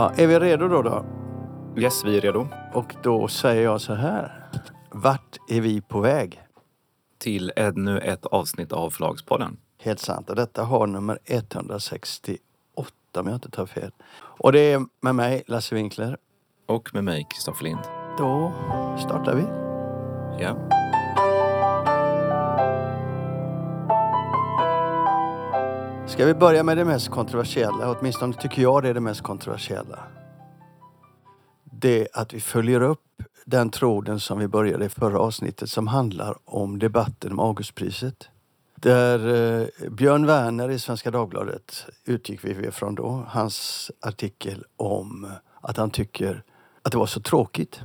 Ja, är vi redo då? då? Yes, vi är redo. Och då säger jag så här. Vart är vi på väg? Till ännu ett avsnitt av Förlagspodden. Helt sant. Och detta har nummer 168 om jag inte tar fel. Och det är med mig, Lasse Winkler. Och med mig, Kristoffer Lind. Då startar vi. Ja. Ska vi börja med det mest kontroversiella? Åtminstone tycker jag det är det mest kontroversiella. Det är att vi följer upp den tråden som vi började i förra avsnittet som handlar om debatten om Augustpriset. Där eh, Björn Werner i Svenska Dagbladet utgick vi ifrån då. Hans artikel om att han tycker att det var så tråkigt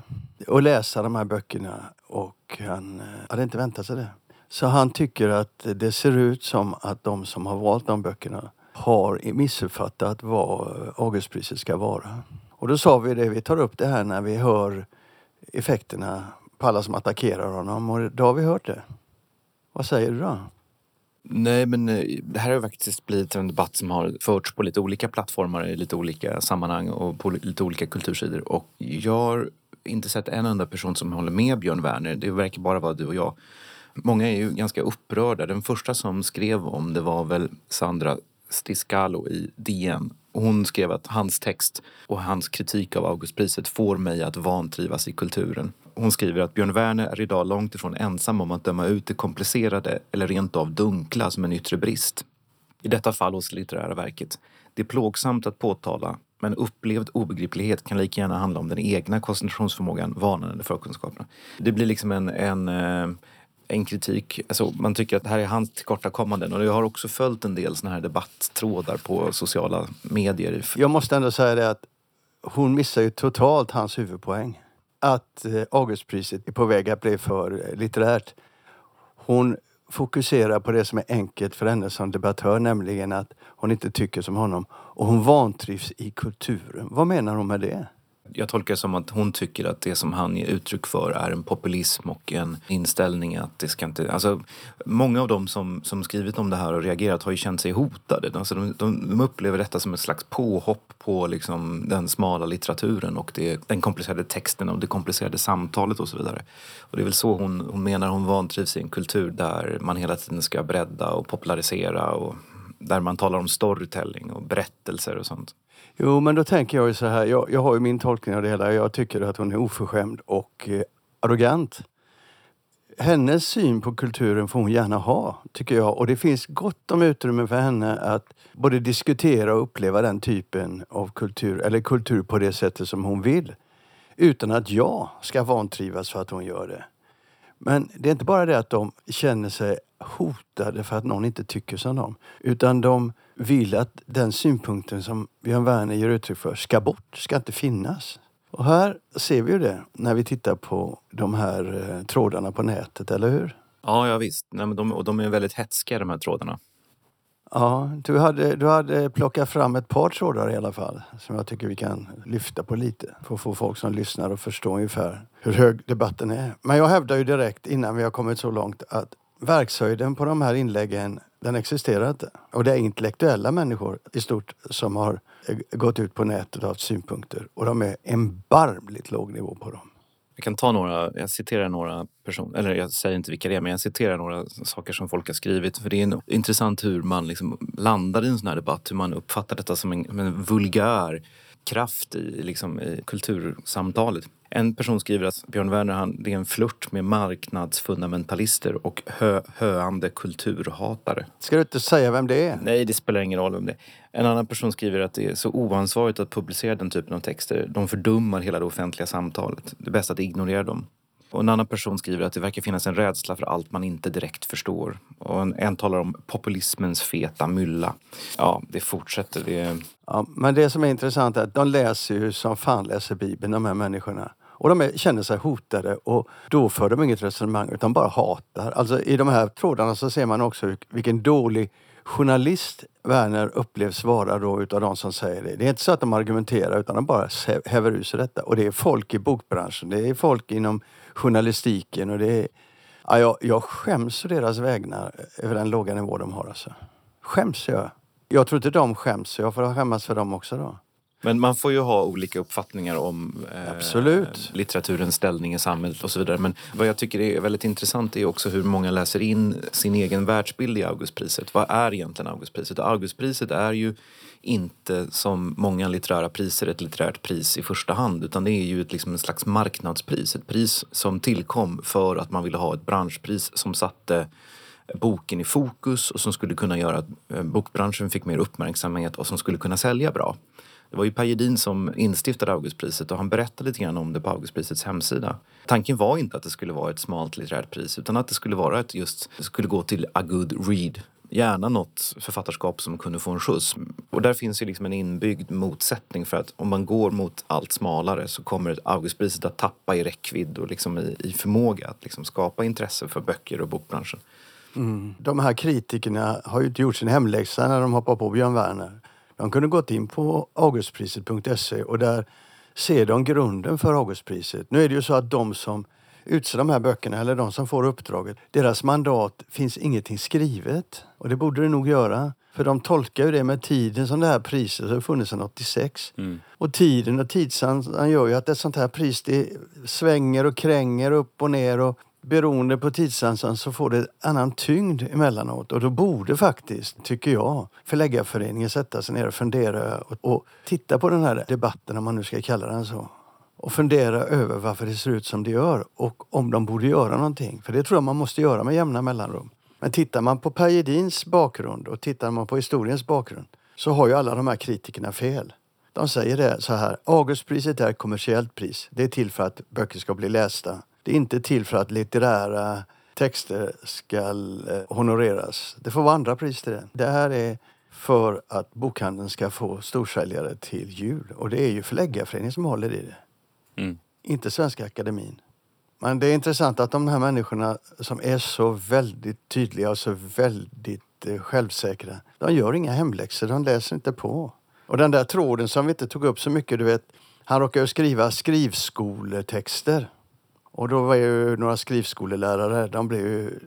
att läsa de här böckerna och han eh, hade inte väntat sig det. Så han tycker att det ser ut som att de som har valt de böckerna har missuppfattat vad Augustpriset ska vara. Och då sa vi det, vi tar upp det här när vi hör effekterna på alla som attackerar honom och då har vi hört det. Vad säger du då? Nej, men eh, det här har faktiskt blivit en debatt som har förts på lite olika plattformar i lite olika sammanhang och på lite olika kultursidor. Och jag har inte sett en enda person som håller med Björn Werner. Det verkar bara vara du och jag. Många är ju ganska upprörda. Den första som skrev om det var väl Sandra Stiscalo i DN. Hon skrev att hans text och hans kritik av Augustpriset får mig att vantrivas i kulturen. Hon skriver att Björn Werner är idag långt ifrån ensam om att döma ut det komplicerade eller rent av dunkla som en yttre brist. I detta fall hos litterära verket. Det är plågsamt att påtala men upplevd obegriplighet kan lika gärna handla om den egna koncentrationsförmågan, vanan eller förkunskaperna. Det blir liksom en, en eh, en kritik. Alltså, man tycker att det här är hans tillkortakommanden och jag har också följt en del såna här debatttrådar på sociala medier. Jag måste ändå säga det att hon missar ju totalt hans huvudpoäng. Att eh, Augustpriset är på väg att bli för eh, litterärt. Hon fokuserar på det som är enkelt för henne som debattör, nämligen att hon inte tycker som honom. Och hon vantrivs i kulturen. Vad menar hon med det? Jag tolkar det som att hon tycker att det som han ger uttryck för är en populism och en inställning att det ska inte... Alltså, många av dem som, som skrivit om det här och reagerat har ju känt sig hotade. Alltså, de, de, de upplever detta som ett slags påhopp på liksom, den smala litteraturen och det, den komplicerade texten och det komplicerade samtalet och så vidare. Och det är väl så hon, hon menar hon vantrivs i en kultur där man hela tiden ska bredda och popularisera och där man talar om storytelling och berättelser och sånt. Jo, men då tänker jag ju så här. Jag, jag har ju min tolkning av det hela. Jag tycker att hon är oförskämd och eh, arrogant. Hennes syn på kulturen får hon gärna ha, tycker jag. Och det finns gott om utrymme för henne att både diskutera och uppleva den typen av kultur, eller kultur på det sättet som hon vill. Utan att jag ska vantrivas för att hon gör det. Men det är inte bara det att de känner sig hotade för att någon inte tycker som dem. Utan de vill att den synpunkten som Björn Werner ger uttryck för ska bort, ska inte finnas. Och här ser vi ju det när vi tittar på de här eh, trådarna på nätet, eller hur? Ja, ja visst. Nej, men de, och de är väldigt hetska de här trådarna. Ja, du hade, du hade plockat fram ett par trådar i alla fall som jag tycker vi kan lyfta på lite för att få folk som lyssnar att förstå ungefär hur hög debatten är. Men jag hävdar ju direkt innan vi har kommit så långt att verkshöjden på de här inläggen den existerar inte. Och det är intellektuella människor i stort som har gått ut på nätet och haft synpunkter. Och de är en barmligt låg nivå på dem. Jag kan ta några, jag citerar några personer, eller jag säger inte vilka det är, men jag citerar några saker som folk har skrivit. För det är intressant hur man liksom landar i en sån här debatt, hur man uppfattar detta som en, en vulgär kraft i, liksom, i kultursamtalet. En person skriver att Björn Werner han, det är en flört med marknadsfundamentalister och hö, höande kulturhatare. Ska du inte säga vem det är? Nej, det spelar ingen roll vem det är. En annan person skriver att det är så oansvarigt att publicera den typen av texter. De fördummar hela det offentliga samtalet. Det är bäst att ignorera dem. Och en annan person skriver att det verkar finnas en rädsla för allt man inte direkt förstår. Och en, en talar om populismens feta mylla. Ja, det fortsätter. Det... Ja, men det som är intressant är att de läser ju som fan läser Bibeln, de här människorna. Och de är, känner sig hotade och då för de inget resonemang utan bara hatar. Alltså i de här trådarna så ser man också vilken dålig journalist Werner upplevs vara då utav de som säger det. Det är inte så att de argumenterar utan de bara häver ur sig detta. Och det är folk i bokbranschen, det är folk inom journalistiken och det är... Ja, jag, jag skäms för deras vägnar över den låga nivå de har alltså. Skäms jag. Jag tror inte de skäms, så jag får skämmas för dem också då. Men man får ju ha olika uppfattningar om eh, Absolut. litteraturens ställning i samhället och så vidare. Men vad jag tycker är väldigt intressant är också hur många läser in sin egen världsbild i Augustpriset. Vad är egentligen Augustpriset? Augustpriset är ju inte som många litterära priser ett litterärt pris i första hand utan det är ju ett, liksom en slags marknadspris. Ett pris som tillkom för att man ville ha ett branschpris som satte boken i fokus och som skulle kunna göra att eh, bokbranschen fick mer uppmärksamhet och som skulle kunna sälja bra. Det var ju Per Gedin som instiftade Augustpriset och han berättade lite grann om det på Augustprisets hemsida. Tanken var inte att det skulle vara ett smalt litterärt pris utan att det skulle vara ett just, det skulle gå till a good read. Gärna något författarskap som kunde få en skjuts. Och där finns ju liksom en inbyggd motsättning för att om man går mot allt smalare så kommer Augustpriset att tappa i räckvidd och liksom i, i förmåga att liksom skapa intresse för böcker och bokbranschen. Mm. De här kritikerna har ju inte gjort sin hemläxa när de hoppar på Björn Werner. De kunde gått in på augustpriset.se och där ser de grunden för Augustpriset. Nu är det ju så att de som utser de här böckerna, eller de som får uppdraget, deras mandat finns ingenting skrivet. Och det borde det nog göra. För de tolkar ju det med tiden som det här priset har funnits sedan 86. Mm. Och tiden och tidsandan gör ju att ett sånt här pris det svänger och kränger upp och ner. Och beroende på tidsansan så får det annan tyngd emellanåt. Och då borde faktiskt, tycker jag, Förläggarföreningen sätta sig ner och fundera och, och titta på den här debatten, om man nu ska kalla den så. Och fundera över varför det ser ut som det gör och om de borde göra någonting. För det tror jag man måste göra med jämna mellanrum. Men tittar man på Per Gedins bakgrund och tittar man på historiens bakgrund så har ju alla de här kritikerna fel. De säger det så här, Augustpriset är ett kommersiellt pris. Det är till för att böcker ska bli lästa det är inte till för att litterära texter ska eh, honoreras. Det får vara andra pris till det. Det här är för att bokhandeln ska få storsäljare till jul. Och det är ju Förläggarföreningen som håller i det. Mm. Inte Svenska Akademin. Men det är intressant att de här människorna som är så väldigt tydliga och så väldigt eh, självsäkra, de gör inga hemläxor, de läser inte på. Och den där tråden som vi inte tog upp så mycket, du vet, han råkar ju skriva skrivskoletexter. Och då var ju några skrivskolelärare, de blev ju,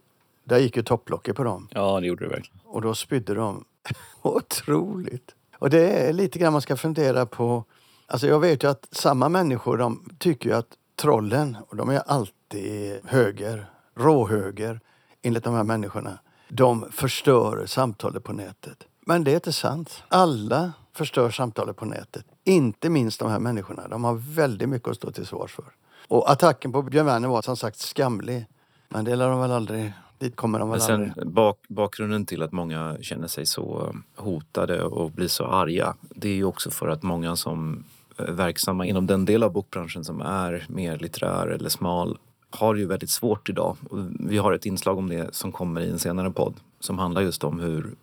där gick ju topplocket på dem. Ja, det gjorde det verkligen. Och då spydde de. Otroligt! Och det är lite grann man ska fundera på. Alltså jag vet ju att samma människor de tycker ju att trollen, och de är alltid höger, råhöger enligt de här människorna, de förstör samtalet på nätet. Men det är inte sant. Alla förstör samtalet på nätet. Inte minst de här människorna. De har väldigt mycket att stå till svars för. Och attacken på Björn Werner var som sagt skamlig. Men det lär de väl aldrig... Dit kommer de väl Men sen, aldrig. Bak, bakgrunden till att många känner sig så hotade och blir så arga det är ju också för att många som är verksamma inom den del av bokbranschen som är mer litterär eller smal har ju väldigt svårt idag. Vi har ett inslag om det som kommer i en senare podd som handlar just om hur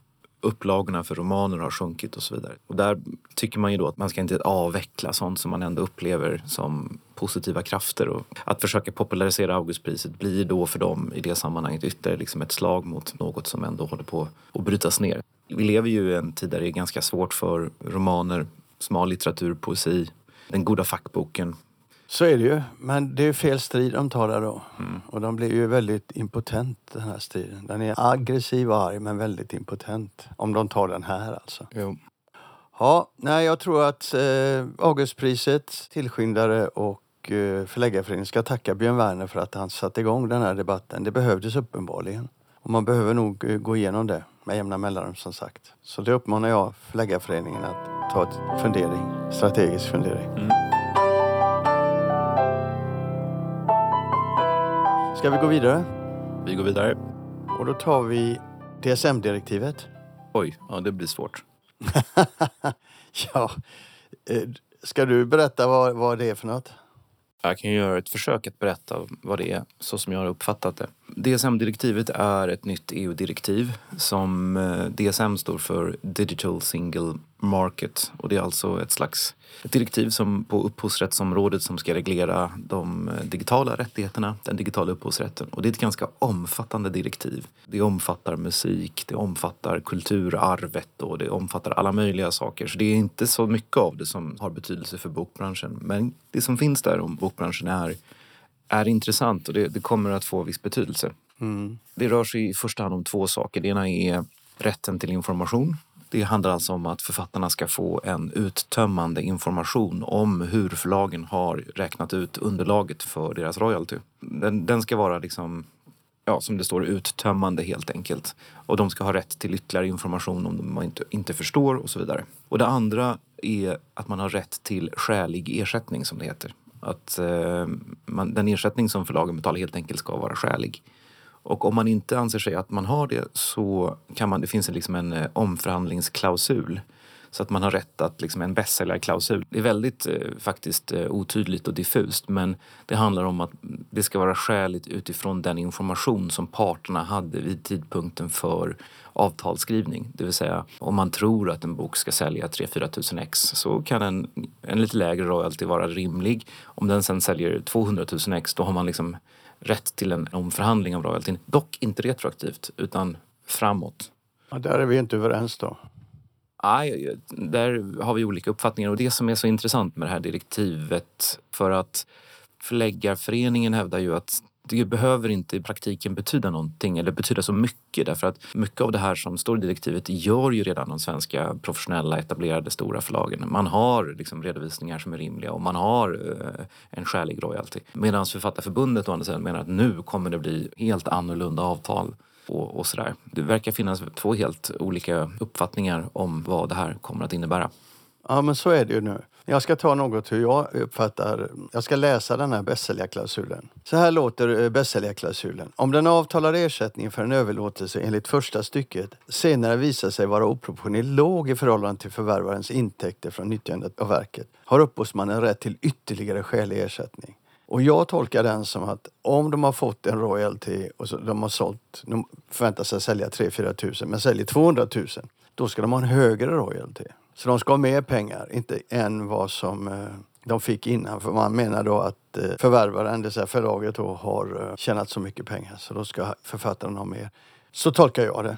upplagorna för romaner har sjunkit och så vidare. Och där tycker man ju då att man ska inte avveckla sånt som man ändå upplever som positiva krafter. Och att försöka popularisera Augustpriset blir då för dem i det sammanhanget ytterligare liksom ett slag mot något som ändå håller på att brytas ner. Vi lever ju i en tid där det är ganska svårt för romaner, smal litteratur, poesi, den goda fackboken så är det ju. Men det är fel strid de tar där då. Mm. Och de blir ju väldigt impotent den här striden. Den är aggressiv och arg men väldigt impotent. Om de tar den här alltså. Jo. Ja, nej jag tror att eh, Augustpriset, tillskyndare och eh, förläggarföreningen ska tacka Björn Werner för att han satte igång den här debatten. Det behövdes uppenbarligen. Och man behöver nog eh, gå igenom det med jämna mellanrum som sagt. Så det uppmanar jag förläggarföreningen att ta ett fundering, strategisk fundering. Mm. Ska vi gå vidare? Vi går vidare. Och då tar vi DSM-direktivet. Oj, ja det blir svårt. ja, eh, ska du berätta vad, vad det är för något? Jag kan göra ett försök att berätta vad det är så som jag har uppfattat det. DSM-direktivet är ett nytt EU-direktiv som eh, DSM står för Digital Single Market och det är alltså ett slags ett direktiv som på upphovsrättsområdet som ska reglera de eh, digitala rättigheterna, den digitala upphovsrätten. Och det är ett ganska omfattande direktiv. Det omfattar musik, det omfattar kulturarvet och det omfattar alla möjliga saker. Så det är inte så mycket av det som har betydelse för bokbranschen. Men det som finns där om bokbranschen är, är intressant och det, det kommer att få viss betydelse. Mm. Det rör sig i första hand om två saker. Det ena är rätten till information Det handlar alltså om att författarna ska få en uttömmande information om hur förlagen har räknat ut underlaget för deras royalty. Den, den ska vara liksom ja, som det står, uttömmande helt enkelt. Och de ska ha rätt till ytterligare information om de inte, inte förstår och så vidare. Och det andra är att man har rätt till skälig ersättning som det heter. Att eh, man, den ersättning som förlagen betalar helt enkelt ska vara skälig. Och om man inte anser sig att man har det så kan man, det finns liksom en eh, omförhandlingsklausul så att man har rätt att, liksom en bestsellerklausul. Det är väldigt eh, faktiskt eh, otydligt och diffust men det handlar om att det ska vara skäligt utifrån den information som parterna hade vid tidpunkten för avtalsskrivning. Det vill säga om man tror att en bok ska sälja 3-4 tusen ex så kan en, en lite lägre royalty vara rimlig. Om den sen säljer 200 000 ex då har man liksom rätt till en omförhandling av royaltyn. Dock inte retroaktivt utan framåt. Ja, där är vi inte överens då. Nej, där har vi olika uppfattningar och det som är så intressant med det här direktivet för att Förläggarföreningen hävdar ju att det behöver inte i praktiken betyda någonting eller betyda så mycket därför att mycket av det här som står i direktivet gör ju redan de svenska professionella etablerade stora förlagen. Man har liksom redovisningar som är rimliga och man har eh, en skälig royalty. Medan Författarförbundet å andra sidan menar att nu kommer det bli helt annorlunda avtal och, och sådär. Det verkar finnas två helt olika uppfattningar om vad det här kommer att innebära. Ja, men så är det ju nu. Jag ska ta något hur jag uppfattar... Jag ska läsa den här bästsäljarklausulen. Så här låter eh, bästsäljarklausulen. Om den avtalade ersättningen för en överlåtelse enligt första stycket senare visar sig vara oproportionerligt låg i förhållande till förvärvarens intäkter från nyttjandet av verket har upphovsmannen rätt till ytterligare skälig ersättning. Och jag tolkar den som att om de har fått en royalty och så, de har sålt, de förväntar sig sälja 3-4 tusen men säljer 200 000, då ska de ha en högre royalty. Så de ska ha mer pengar, inte än vad som eh, de fick innan. För man menar då att eh, förvärvaren, det vill säga förlaget, då, har eh, tjänat så mycket pengar så då ska författaren ha mer. Så tolkar jag det.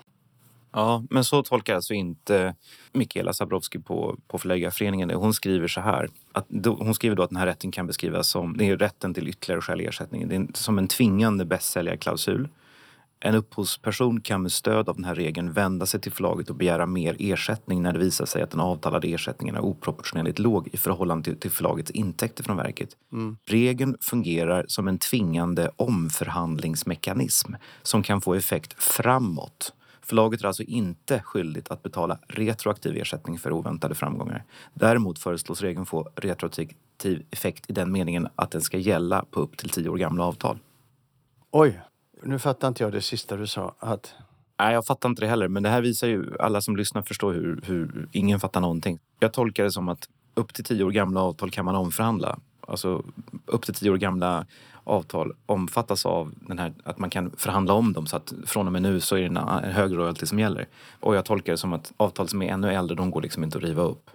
Ja, men så tolkar alltså inte Mikaela Zabrowski på, på Förläggarföreningen Hon skriver så här. Att då, hon skriver då att den här rätten kan beskrivas som det är rätten till ytterligare skälig ersättning. Det är som en tvingande bästsäljarklausul. En upphovsperson kan med stöd av den här regeln vända sig till förlaget och begära mer ersättning när det visar sig att den avtalade ersättningen är oproportionerligt låg i förhållande till, till förlagets intäkter från verket. Mm. Regeln fungerar som en tvingande omförhandlingsmekanism som kan få effekt framåt Förlaget är alltså inte skyldigt att betala retroaktiv ersättning för oväntade framgångar. Däremot föreslås regeln få retroaktiv effekt i den meningen att den ska gälla på upp till tio år gamla avtal. Oj, nu fattar inte jag det sista du sa. Att... Nej, jag fattar inte det heller. Men det här visar ju, alla som lyssnar förstår hur, hur ingen fattar någonting. Jag tolkar det som att upp till tio år gamla avtal kan man omförhandla. Alltså upp till tio år gamla avtal omfattas av den här att man kan förhandla om dem så att från och med nu så är det en, en högre royalty som gäller. Och jag tolkar det som att avtal som är ännu äldre, de går liksom inte att riva upp.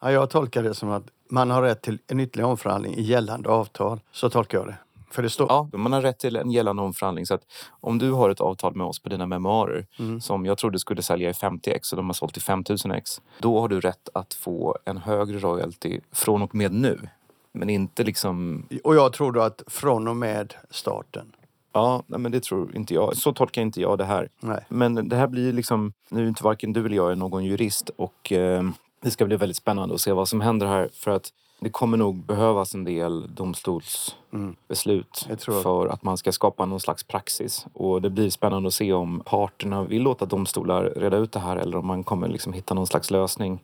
Ja, jag tolkar det som att man har rätt till en ytterligare omförhandling i gällande avtal. Så tolkar jag det. För det står... Ja, man har rätt till en gällande omförhandling. Så att om du har ett avtal med oss på dina memoarer mm. som jag trodde skulle sälja i 50 ex och de har sålt i 5000 ex. Då har du rätt att få en högre royalty från och med nu. Men inte liksom... Och jag tror då att från och med starten. Ja, men det tror inte jag. Så tolkar inte jag det här. Nej. Men det här blir liksom... Nu är inte varken du eller jag är någon jurist och eh, det ska bli väldigt spännande att se vad som händer här. För att det kommer nog behövas en del domstolsbeslut mm. för att man ska skapa någon slags praxis. Och det blir spännande att se om parterna vill låta domstolar reda ut det här eller om man kommer liksom hitta någon slags lösning.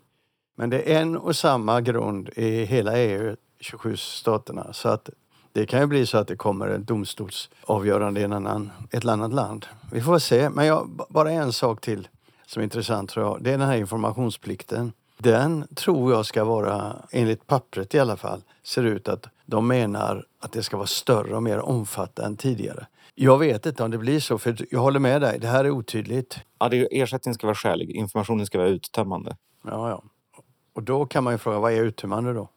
Men det är en och samma grund i hela EU 27 staterna. Så att det kan ju bli så att det kommer ett domstolsavgörande i en annan, ett annat land. Vi får se. Men jag, bara en sak till som är intressant tror jag. Det är den här informationsplikten. Den tror jag ska vara, enligt pappret i alla fall, ser ut att de menar att det ska vara större och mer omfattande än tidigare. Jag vet inte om det blir så, för jag håller med dig. Det här är otydligt. Ja, det, ersättningen ska vara skälig. Informationen ska vara uttömmande. Ja, ja. Och då kan man ju fråga, vad är uttömmande då?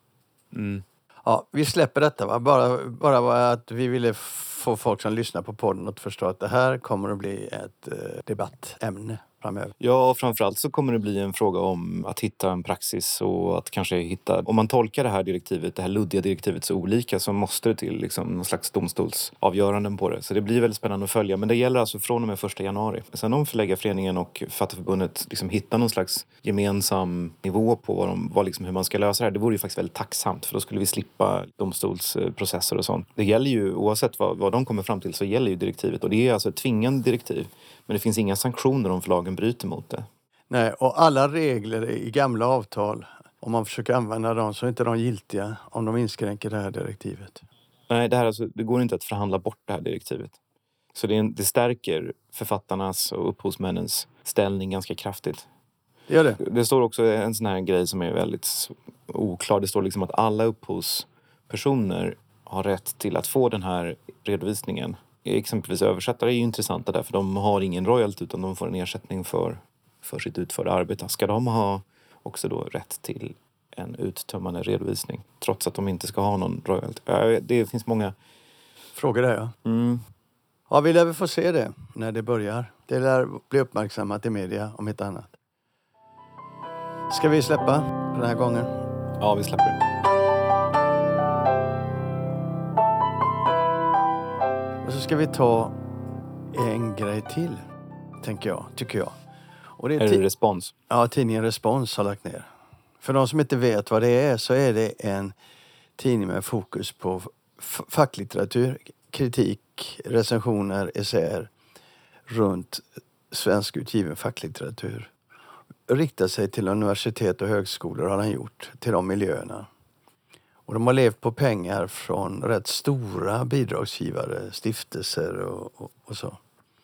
Mm. Ja, vi släpper detta. Va? Bara, bara att vi ville få folk som lyssnar på podden att förstå att det här kommer att bli ett eh, debattämne framöver? Ja, framförallt så kommer det bli en fråga om att hitta en praxis och att kanske hitta... Om man tolkar det här direktivet, det här luddiga direktivet så olika så måste det till liksom någon slags domstolsavgöranden på det. Så det blir väldigt spännande att följa. Men det gäller alltså från och med 1 januari. Sen om Förläggarföreningen och Författarförbundet liksom hittar någon slags gemensam nivå på vad de, vad liksom, hur man ska lösa det här, det vore ju faktiskt väldigt tacksamt för då skulle vi slippa domstolsprocesser och sånt. Det gäller ju, oavsett vad, vad de kommer fram till, så gäller ju direktivet och det är alltså ett tvingande direktiv. Men det finns inga sanktioner om förlagen bryter mot det. Nej, och alla regler i gamla avtal, om man försöker använda dem så är inte de giltiga om de inskränker det här direktivet. Nej, det, här alltså, det går inte att förhandla bort det här direktivet. Så det, det stärker författarnas och upphovsmännens ställning ganska kraftigt. Gör det? Det står också en sån här grej som är väldigt oklar. Det står liksom att alla upphovspersoner har rätt till att få den här redovisningen. Exempelvis översättare är ju intressanta där för de har ingen royalty utan de får en ersättning för, för sitt utförda arbete. Ska de ha också då rätt till en uttömmande redovisning trots att de inte ska ha någon royalty? Det finns många frågor där ja. Mm. Ja, vi lär väl få se det när det börjar. Det lär bli uppmärksammat i media om inte annat. Ska vi släppa den här gången? Ja, vi släpper Och så ska vi ta en grej till, tänker jag, tycker jag. Och det är, är det Respons? Ja, tidningen Respons har lagt ner. För de som inte vet vad det är så är det en tidning med fokus på facklitteratur, kritik, recensioner, essäer runt svenskutgiven facklitteratur. Riktar sig till universitet och högskolor har den gjort, till de miljöerna. Och de har levt på pengar från rätt stora bidragsgivare, stiftelser och, och, och så.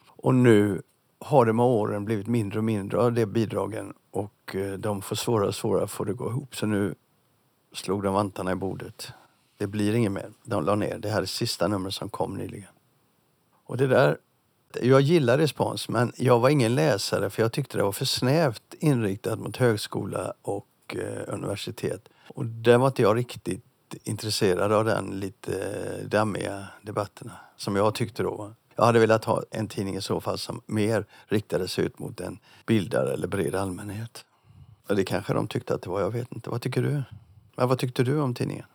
Och nu har det med åren blivit mindre och mindre av de bidragen och eh, de får svårare och svårare att få det att gå ihop. Så nu slog de vantarna i bordet. Det blir inget mer. De la ner. Det här är sista numret som kom nyligen. Och det där, jag gillar respons men jag var ingen läsare för jag tyckte det var för snävt inriktat mot högskola och eh, universitet. Och där var inte jag riktigt intresserad av den lite dammiga debatterna som jag tyckte då. Jag hade velat ha en tidning i så fall som mer riktade sig ut mot en bildare eller bred allmänhet. Och det kanske de tyckte att det var, jag vet inte. Vad tycker du? Men vad tyckte du om tidningen?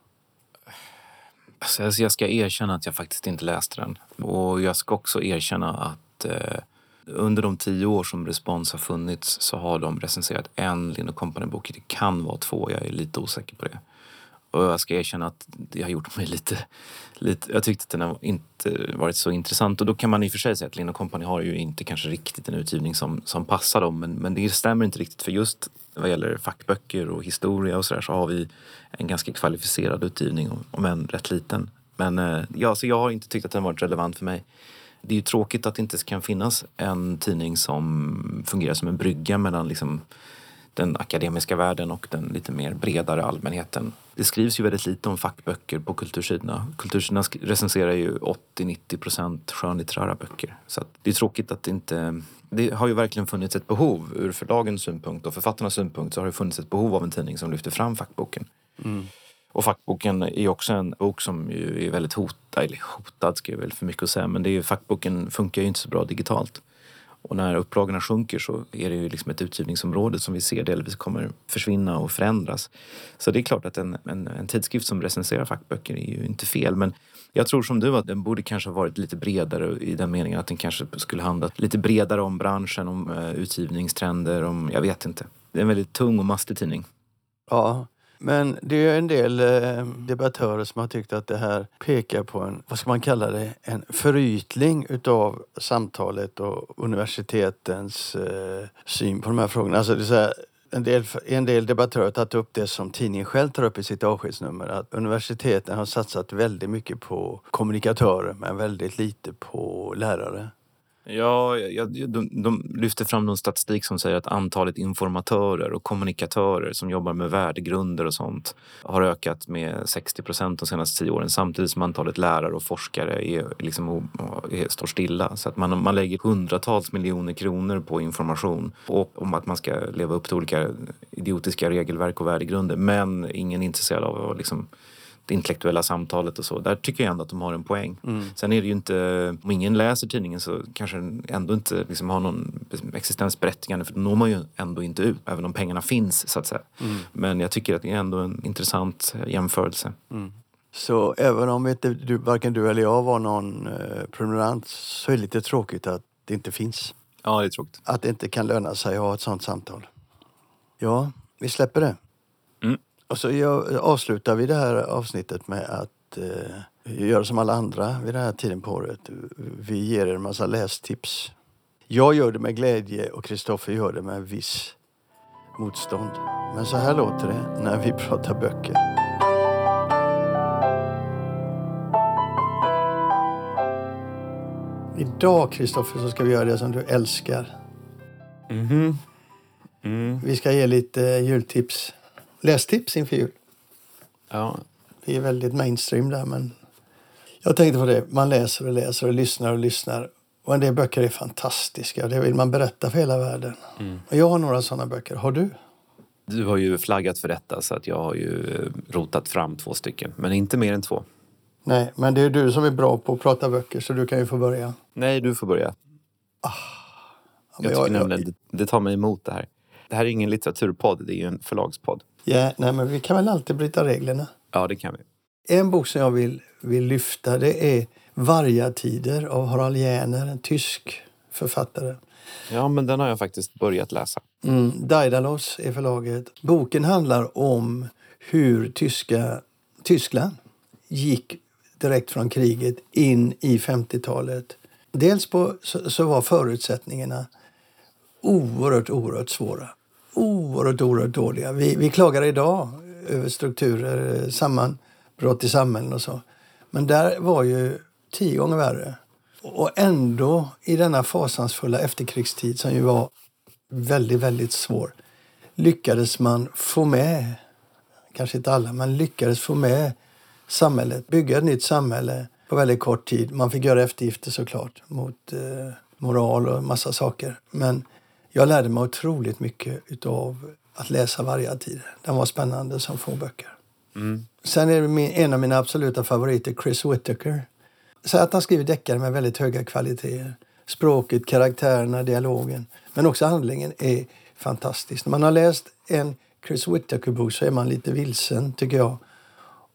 Alltså, jag ska erkänna att jag faktiskt inte läste den. Och jag ska också erkänna att eh, under de tio år som Respons har funnits så har de recenserat en Linn Company-bok. Det kan vara två, jag är lite osäker på det. Och jag ska erkänna att det har gjort mig lite... lite jag tyckte att den har inte varit så intressant. Och då kan man i och för sig säga att Lena Company har ju inte kanske riktigt en utgivning som, som passar dem. Men, men det stämmer inte riktigt för just vad gäller fackböcker och historia och sådär så har vi en ganska kvalificerad utgivning, om än rätt liten. Men eh, ja, så jag har inte tyckt att den varit relevant för mig. Det är ju tråkigt att det inte kan finnas en tidning som fungerar som en brygga mellan liksom den akademiska världen och den lite mer bredare allmänheten. Det skrivs ju väldigt lite om fackböcker på kultursidorna. Kultursidorna recenserar ju 80-90 procent skönlitterära böcker. Så det är tråkigt att det inte... Det har ju verkligen funnits ett behov ur förlagens synpunkt och författarnas synpunkt så har det funnits ett behov av en tidning som lyfter fram fackboken. Mm. Och fackboken är också en bok som ju är väldigt hotad, eller hotad ska jag väl för mycket att säga, men det är, fackboken funkar ju inte så bra digitalt. Och när upplagorna sjunker så är det ju liksom ett utgivningsområde som vi ser delvis kommer försvinna och förändras. Så det är klart att en, en, en tidskrift som recenserar fackböcker är ju inte fel. Men jag tror som du att den borde kanske ha varit lite bredare i den meningen att den kanske skulle handla lite bredare om branschen, om eh, utgivningstrender, om jag vet inte. Det är en väldigt tung och mastig tidning. Ja, men det är en del eh, debattörer som har tyckt att det här pekar på en, vad ska man kalla det, en förytling utav samtalet och universitetens eh, syn på de här frågorna. Alltså det är så här, en del, en del debattörer har tagit upp det som tidningen själv tar upp i sitt avskedsnummer. Att universiteten har satsat väldigt mycket på kommunikatörer men väldigt lite på lärare. Ja, jag, de, de lyfter fram någon statistik som säger att antalet informatörer och kommunikatörer som jobbar med värdegrunder och sånt har ökat med 60 procent de senaste tio åren samtidigt som antalet lärare och forskare är, liksom, är, står stilla. Så att man, man lägger hundratals miljoner kronor på information och om att man ska leva upp till olika idiotiska regelverk och värdegrunder men ingen är intresserad av att liksom, det intellektuella samtalet och så. Där tycker jag ändå att de har en poäng. Mm. Sen är det ju inte, om ingen läser tidningen så kanske den ändå inte liksom har någon existensberättigande för då når man ju ändå inte ut, även om pengarna finns så att säga. Mm. Men jag tycker att det är ändå en intressant eh, jämförelse. Så även om inte du, varken du eller jag var någon eh, prenumerant så är det lite tråkigt att det inte finns. Ja, det är tråkigt. Att det inte kan löna sig att ha ett sånt samtal. Ja, vi släpper det. Mm. Och så avslutar vi det här avsnittet med att eh, göra som alla andra vid den här tiden på året. Vi ger er en massa lästips. Jag gör det med glädje och Kristoffer gör det med viss motstånd. Men så här låter det när vi pratar böcker. Idag, Kristoffer, så ska vi göra det som du älskar. Mhm. Mm. Vi ska ge lite jultips. Lästips inför jul. Ja. Vi är väldigt mainstream där, men jag tänkte på det. Man läser och läser och lyssnar och lyssnar. Och en del böcker är fantastiska. Det vill man berätta för hela världen. Och jag har några sådana böcker. Har du? Du har ju flaggat för detta så att jag har ju eh, rotat fram två stycken, men inte mer än två. Nej, men det är du som är bra på att prata böcker, så du kan ju få börja. Nej, du får börja. Ja, Jag tycker nämligen det, det tar mig emot det här. Det här är ingen litteraturpodd, det är ju en förlagspodd. Ja, nej, men vi kan väl alltid bryta reglerna. Ja, det kan vi. En bok som jag vill, vill lyfta det är Vargatider av Harald Järner, en tysk författare. Ja, men den har jag faktiskt börjat läsa. Mm, Daidalos är förlaget. Boken handlar om hur tyska, Tyskland gick direkt från kriget in i 50-talet. Dels på, så, så var förutsättningarna oerhört, oerhört svåra. Oerhört, oerhört dåliga. Vi, vi klagar idag över strukturer, eh, sammanbrott i samhällen och så. Men där var ju tio gånger värre. Och ändå i denna fasansfulla efterkrigstid som ju var väldigt, väldigt svår lyckades man få med, kanske inte alla, men lyckades få med samhället, bygga ett nytt samhälle på väldigt kort tid. Man fick göra eftergifter såklart mot eh, moral och massa saker. Men jag lärde mig otroligt mycket av att läsa Vargatider. Den var spännande som få böcker. Sen är min, en av mina absoluta favoriter, Chris Whittaker. Så att han skriver deckare med väldigt höga kvaliteter. Språket, karaktärerna, dialogen. Men också handlingen är fantastisk. När man har läst en Chris Whittaker-bok så är man lite vilsen, tycker jag.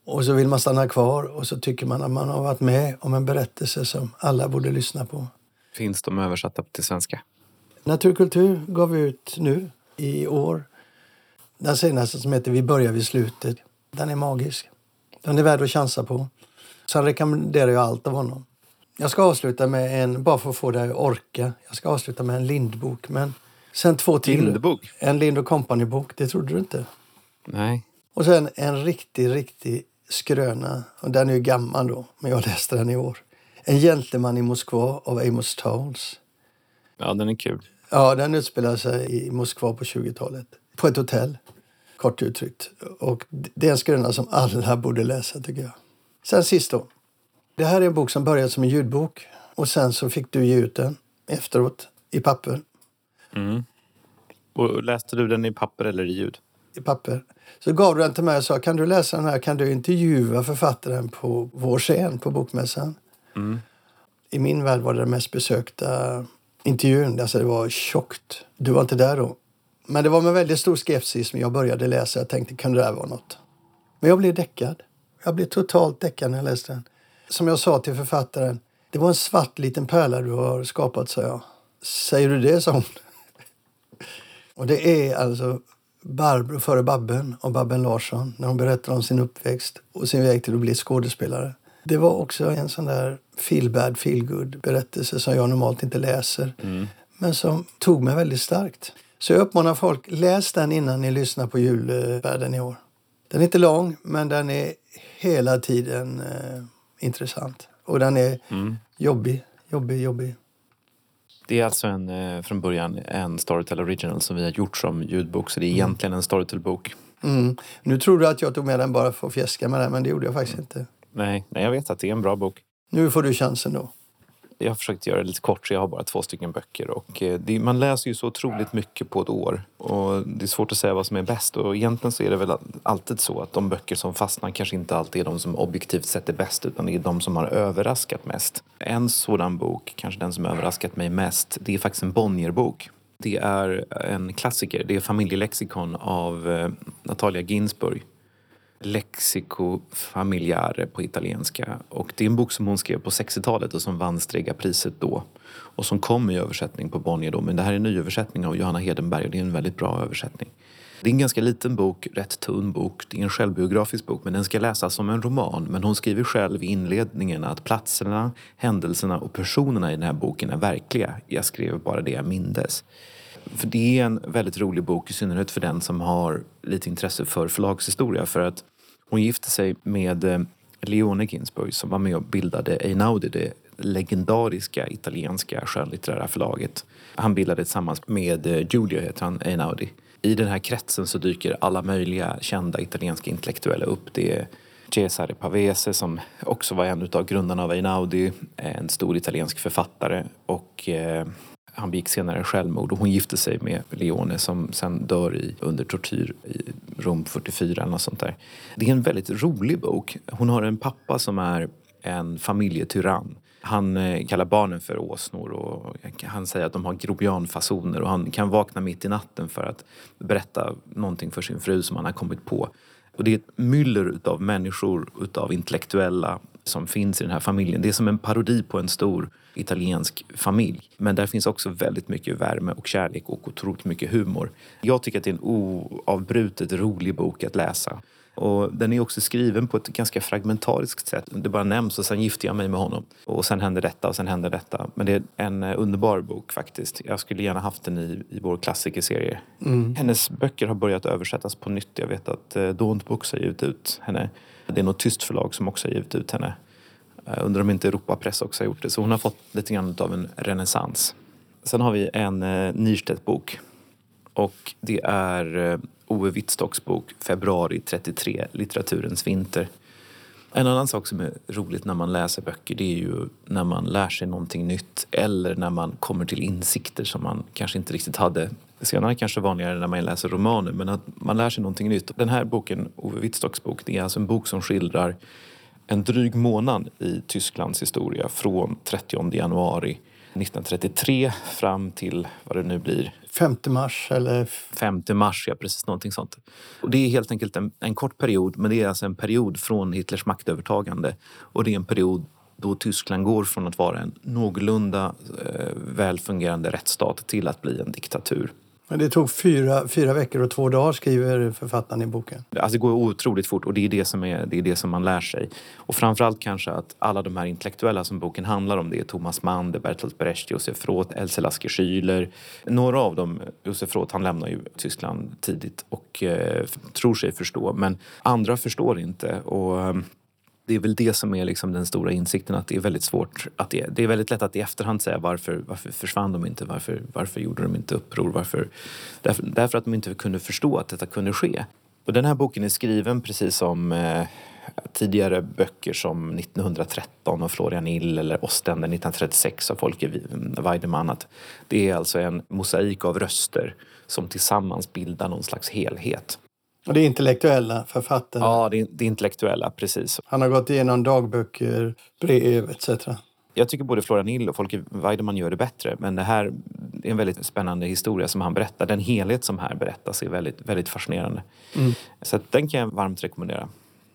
Och så vill man stanna kvar och så tycker man att man har varit med om en berättelse som alla borde lyssna på. Finns de översatta till svenska? Naturkultur gav vi ut nu i år. Den senaste som heter Vi börjar vid slutet. Den är magisk. Den är värd att chansa på. Sen rekommenderar jag allt av honom. Jag ska avsluta med en, bara för att få dig att orka, jag ska avsluta med en Lindbok. Men sen två till. Lindbok? En Lind Company-bok, det trodde du inte. Nej. Och sen en riktig, riktig skröna. Och den är ju gammal då, men jag läste den i år. En gentleman i Moskva av Amos Towles. Ja, den är kul. Ja, den utspelar sig i Moskva på 20-talet. På ett hotell, kort uttryckt. Och det är en skröna som alla borde läsa, tycker jag. Sen sist då. Det här är en bok som började som en ljudbok. Och sen så fick du ge ut den efteråt i papper. Och läste du den i papper eller i ljud? i papper. Så gav du den till mig och sa kan du läsa den här, kan du intervjua författaren på vår scen på Bokmässan. I min värld var det den mest besökta intervjun. Alltså det var tjockt. Du var inte där då. Men det var med väldigt stor skepsis som jag började läsa. Jag tänkte, kan det där vara något? Men jag blev däckad. Jag blev totalt däckad när jag läste den. Som jag sa till författaren, det var en svart liten pärla du har skapat, sa jag. Säger du det, sa hon. Och det är alltså Barbro före Babben och Babben Larsson när hon berättar om sin uppväxt och sin väg till att bli skådespelare. Det var också en sån där feel bad, feel good berättelse som jag normalt inte läser. Men som tog mig väldigt starkt. Så jag uppmanar folk, läs den innan ni lyssnar på julvärlden i år. Den är inte lång, men den är hela tiden eh, intressant. Och den är jobbig, jobbig, jobbig. Det är alltså en, eh, från början en Storytel Original som vi har gjort som ljudbok. Så det är egentligen en Storytel-bok. Mm. Nu tror du att jag tog med den bara för att fjäska med den, men det gjorde jag faktiskt inte. Nej, nej, jag vet att det är en bra bok. Nu får du chansen då. Jag har försökt göra det lite kort så jag har bara två stycken böcker. Och eh, det, man läser ju så otroligt mycket på ett år. Och det är svårt att säga vad som är bäst. Och egentligen så är det väl alltid så att de böcker som fastnar kanske inte alltid är de som objektivt sett är bäst utan det är de som har överraskat mest. En sådan bok, kanske den som överraskat mig mest, det är faktiskt en Bonnierbok. Det är en klassiker. Det är Familjelexikon av eh, Natalia Ginsburg. Lexico familiare på italienska. Och det är en bok som hon skrev på 60-talet och som vann Strega-priset då. Och som kom i översättning på Bonnier då. Men det här är en nyöversättning av Johanna Hedenberg och det är en väldigt bra översättning. Det är en ganska liten bok, rätt tunn bok. Det är en självbiografisk bok men den ska läsas som en roman. Men hon skriver själv i inledningen att platserna, händelserna och personerna i den här boken är verkliga. Jag skrev bara det jag mindes. För det är en väldigt rolig bok i synnerhet för den som har lite intresse för förlagshistoria. För att hon gifte sig med eh, Leone Ginsburg som var med och bildade Einaudi, det legendariska italienska skönlitterära förlaget. Han bildade tillsammans med eh, Giulio, heter han, Einaudi. I den här kretsen så dyker alla möjliga kända italienska intellektuella upp. Det är Cesare Pavese som också var en av grundarna av Einaudi, en stor italiensk författare och eh, han begick senare självmord och hon gifte sig med Leone som sen dör i, under tortyr i Rom 44 eller sånt där. Det är en väldigt rolig bok. Hon har en pappa som är en familjetyrann. Han eh, kallar barnen för åsnor och han säger att de har grobianfasoner och han kan vakna mitt i natten för att berätta någonting för sin fru som han har kommit på. Och det är ett myller av människor, utav intellektuella som finns i den här familjen. Det är som en parodi på en stor italiensk familj. Men där finns också väldigt mycket värme och kärlek och otroligt mycket humor. Jag tycker att det är en oavbrutet rolig bok att läsa. Och den är också skriven på ett ganska fragmentariskt sätt. Det bara nämns och sen gifte jag mig med honom. Och sen hände detta och sen hände detta. Men det är en eh, underbar bok faktiskt. Jag skulle gärna haft den i, i vår klassikerserie. Mm. Hennes böcker har börjat översättas på nytt. Jag vet att eh, Daunt Books har givit ut henne. Det är något tyst förlag som också har givit ut henne. Jag undrar om inte Europapress också har gjort det. Så hon har fått lite grann av en renässans. Sen har vi en eh, Nyrstedt-bok. Och det är eh, Ove Wittstocks bok Februari 33, Litteraturens vinter. En annan sak som är roligt när man läser böcker det är ju när man lär sig någonting nytt eller när man kommer till insikter som man kanske inte riktigt hade. Senare kanske vanligare när man läser romaner men att man lär sig någonting nytt. Den här boken, Ove Wittstocks bok, det är alltså en bok som skildrar en dryg månad i Tysklands historia från 30 januari 1933 fram till vad det nu blir. 5 mars eller? 5 mars, ja precis någonting sånt. Och det är helt enkelt en, en kort period men det är alltså en period från Hitlers maktövertagande och det är en period då Tyskland går från att vara en någorlunda eh, välfungerande rättsstat till att bli en diktatur. Men det tog fyra, fyra veckor och två dagar, skriver författaren i boken. Alltså det går otroligt fort och det är det som, är, det är det som man lär sig. Och framförallt kanske att alla de här intellektuella som boken handlar om, det är Thomas Mann, det är Bertolt Brecht, Josef Roth, Else Lasker Schüler. Några av dem, Josef Roth, han lämnar ju Tyskland tidigt och eh, tror sig förstå, men andra förstår inte. Och, ehm, det är väl det som är liksom den stora insikten att det är väldigt svårt att det, det är väldigt lätt att i efterhand säga varför, varför försvann de inte, varför, varför gjorde de inte uppror, varför, därför, därför att de inte kunde förstå att detta kunde ske. Och den här boken är skriven precis som eh, tidigare böcker som 1913 av Florian Ill eller Ostende 1936 av Folke Weidemann. Att det är alltså en mosaik av röster som tillsammans bildar någon slags helhet. Och det är intellektuella författare? Ja, det det intellektuella, precis. Han har gått igenom dagböcker, brev etc. Jag tycker både Florian Hill och Folke Weidemann gör det bättre. Men det här är en väldigt spännande historia som han berättar. Den helhet som här berättas är väldigt, väldigt fascinerande. Mm. Så den kan jag varmt rekommendera.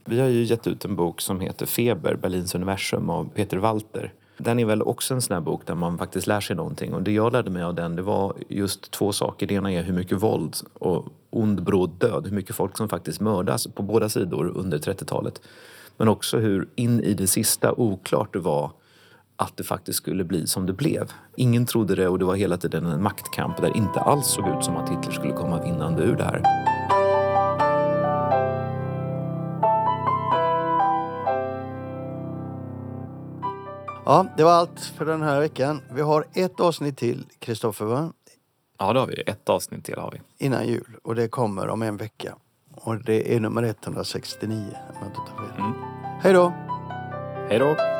Vi har ju gett ut en bok som heter Feber, Berlins universum av Peter Walter. Den är väl också en sån här bok där man faktiskt lär sig någonting. Och det jag lärde mig av den det var just två saker. Det ena är hur mycket våld och ond bråd död, hur mycket folk som faktiskt mördas på båda sidor under 30-talet. Men också hur in i det sista oklart det var att det faktiskt skulle bli som det blev. Ingen trodde det och det var hela tiden en maktkamp där det inte alls såg ut som att Hitler skulle komma vinnande ur det här. Ja, det var allt för den här veckan. Vi har ett avsnitt till, Kristoffer, va? Ja, det har vi. Ett avsnitt till har vi. Innan jul. Och det kommer om en vecka. Och det är nummer 169, om jag inte tar fel. Mm. Hej då! Hej då!